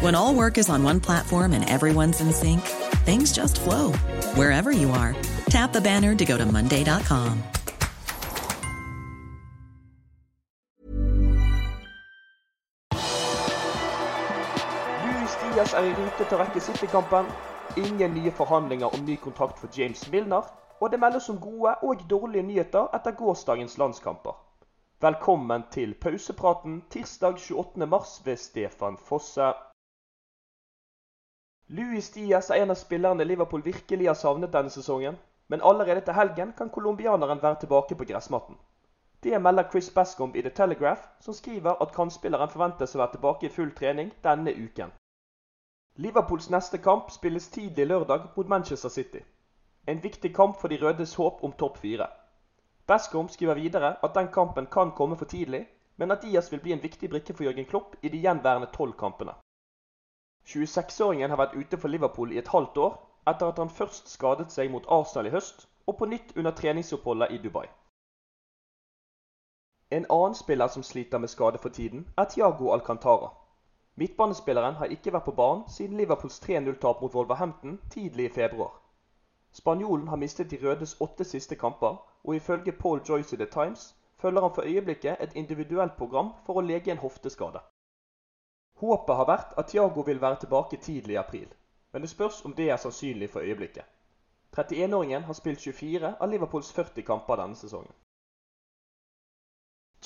When all work is on one platform and everyone's in sync, things just flow wherever you are. Tap the banner to go to Monday.com. Luis Diaz er i rute til å rekke City-kampen. Ingen nye forhandlinger om ny kontrakt for James Milner. Og det meldes om gode og dårlige nyheter etter gårsdagens landskamper. Velkommen til pausepraten tirsdag 28.3 ved Stefan Fosse. Luis Diaz er en av spillerne Liverpool virkelig har savnet denne sesongen. Men allerede til helgen kan colombianeren være tilbake på gressmatten. Det melder Chris Bascombe i The Telegraph, som skriver at kantspilleren forventes å være tilbake i full trening denne uken. Liverpools neste kamp spilles tidlig lørdag mot Manchester City. En viktig kamp for de rødes håp om topp fire. Bascombe skriver videre at den kampen kan komme for tidlig, men at Diaz vil bli en viktig brikke for Jørgen Klopp i de gjenværende tolv kampene. 26-åringen har vært ute for Liverpool i et halvt år, etter at han først skadet seg mot Arsenal i høst, og på nytt under treningsoppholdet i Dubai. En annen spiller som sliter med skade for tiden, er Tiago Alcantara. Midtbanespilleren har ikke vært på banen siden Liverpools 3-0-tap mot Wolverhampton tidlig i februar. Spanjolen har mistet de rødes åtte siste kamper, og ifølge Paul Joyce i The Times følger han for øyeblikket et individuelt program for å lege en hofteskade. Håpet har vært at Tiago vil være tilbake tidlig i april, men det spørs om det er sannsynlig for øyeblikket. 31-åringen har spilt 24 av Liverpools 40 kamper denne sesongen.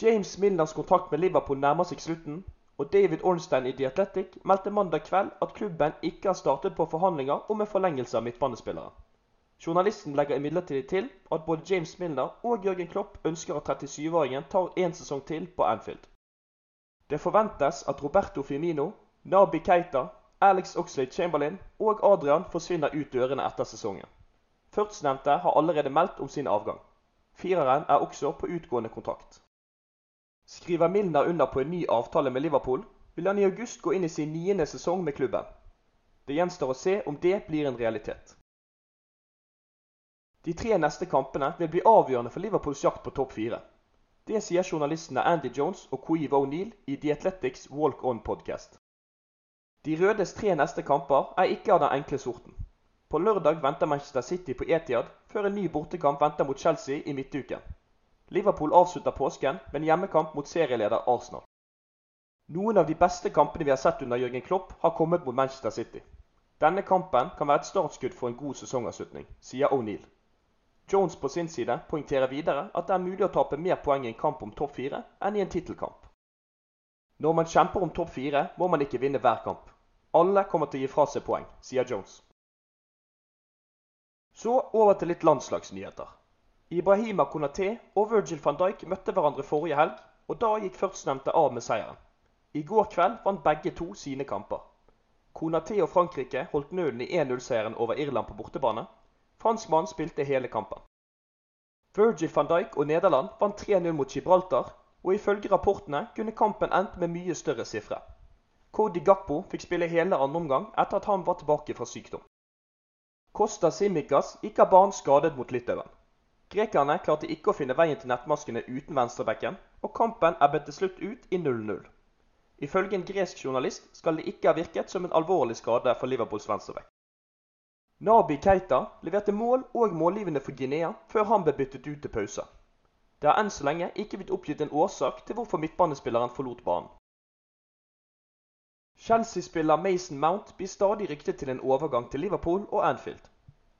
James Milners kontrakt med Liverpool nærmer seg slutten, og David Ornstein i The Athletic meldte mandag kveld at klubben ikke har startet på forhandlinger om en forlengelse av midtbanespilleren. Journalisten legger imidlertid til at både James Milner og Jørgen Klopp ønsker at 37-åringen tar én sesong til på Anfield. Det forventes at Roberto Firmino, Nabi Keita, Alex Oxlade Chamberlain og Adrian forsvinner ut dørene etter sesongen. Førstnevnte har allerede meldt om sin avgang. Fireren er også på utgående kontrakt. Skriver Milner under på en ny avtale med Liverpool, vil han i august gå inn i sin niende sesong med klubben. Det gjenstår å se om det blir en realitet. De tre neste kampene vil bli avgjørende for Liverpools jakt på topp fire. Det sier journalistene Andy Jones og Queeve O'Neill i The Athletics Walk On Podcast. De rødes tre neste kamper er ikke av den enkle sorten. På lørdag venter Manchester City på Etiad, før en ny bortekamp venter mot Chelsea i midtuken. Liverpool avslutter påsken med en hjemmekamp mot serieleder Arsenal. Noen av de beste kampene vi har sett under Jørgen Klopp, har kommet mot Manchester City. Denne kampen kan være et startskudd for en god sesongavslutning, sier O'Neill. Jones på sin side poengterer videre at det er mulig å tape mer poeng i en kamp om topp fire enn i en tittelkamp. Når man kjemper om topp fire, må man ikke vinne hver kamp. Alle kommer til å gi fra seg poeng, sier Jones. Så over til litt landslagsnyheter. Ibrahima Konaté og Virgil van Dijk møtte hverandre forrige helg, og da gikk førstnevnte av med seieren. I går kveld vant begge to sine kamper. Konaté og Frankrike holdt nølen i 1-0-seieren over Irland på bortebane. Franskmannen spilte hele kampen. Virgil van Dijk og Nederland vant 3-0 mot Gibraltar, og ifølge rapportene kunne kampen endt med mye større sifre. Cody Gakpo fikk spille hele andre omgang etter at han var tilbake fra sykdom. Costa Simikas gikk av banen skadet mot Litauen. Grekerne klarte ikke å finne veien til nettmaskene uten venstrebekken, og kampen ebbet til slutt ut i 0-0. Ifølge en gresk journalist skal det ikke ha virket som en alvorlig skade for Liverpools venstrebekk. Nabi Keita leverte mål og målgivende for Guinea før han ble byttet ut til pause. Det har enn så lenge ikke blitt oppgitt en årsak til hvorfor midtbanespilleren forlot banen. Chelsea-spiller Mason Mount blir stadig ryktet til en overgang til Liverpool og Anfield.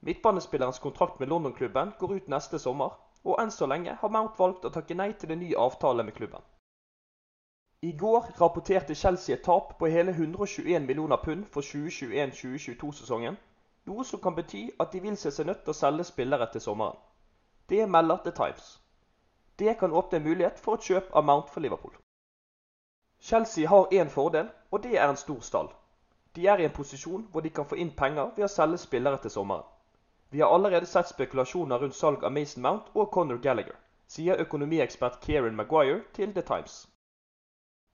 Midtbanespillerens kontrakt med London-klubben går ut neste sommer, og enn så lenge har Mount valgt å takke nei til en ny avtale med klubben. I går rapporterte Chelsea et tap på hele 121 millioner pund for 2021-2022-sesongen, noe som kan bety at de vil se seg nødt til å selge spillere til sommeren. Det melder The Times. Det kan åpne en mulighet for et kjøp av Mount for Liverpool. Chelsea har én fordel, og det er en stor stall. De er i en posisjon hvor de kan få inn penger ved å selge spillere til sommeren. Vi har allerede sett spekulasjoner rundt salg av Mason Mount og Conor Gallagher, sier økonomiekspert Kieran Maguire til The Times.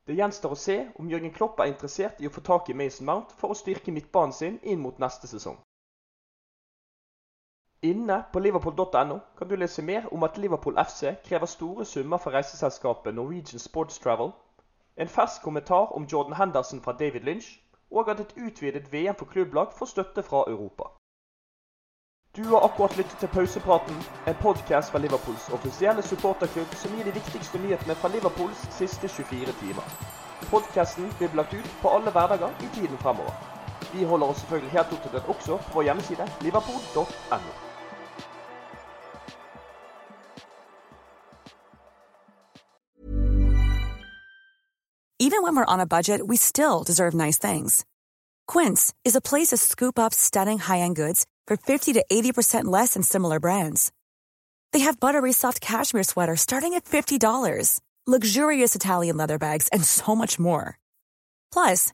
Det gjenstår å se om Jørgen Klopp er interessert i å få tak i Mason Mount for å styrke midtbanen sin inn mot neste sesong. Inne på liverpool.no kan du lese mer om at Liverpool FC krever store summer fra reiseselskapet Norwegian Sports Travel en fersk kommentar om Jordan Henderson fra David Lynch, og at et utvidet VM for klubblag får støtte fra Europa. Du har akkurat lyttet til Pausepraten, en podkast fra Liverpools offisielle supporterklubb som gir de viktigste nyhetene fra Liverpools siste 24 timer. Podkasten blir lagt ut på alle hverdager i tiden fremover. Vi oss selvfølgelig helt oppdatert også på vår hjemmeside liverpool.no. Even when we're on a budget, we still deserve nice things. Quince is a place to scoop up stunning high-end goods for 50 to 80% less than similar brands. They have buttery soft cashmere sweaters starting at $50, luxurious Italian leather bags, and so much more. Plus,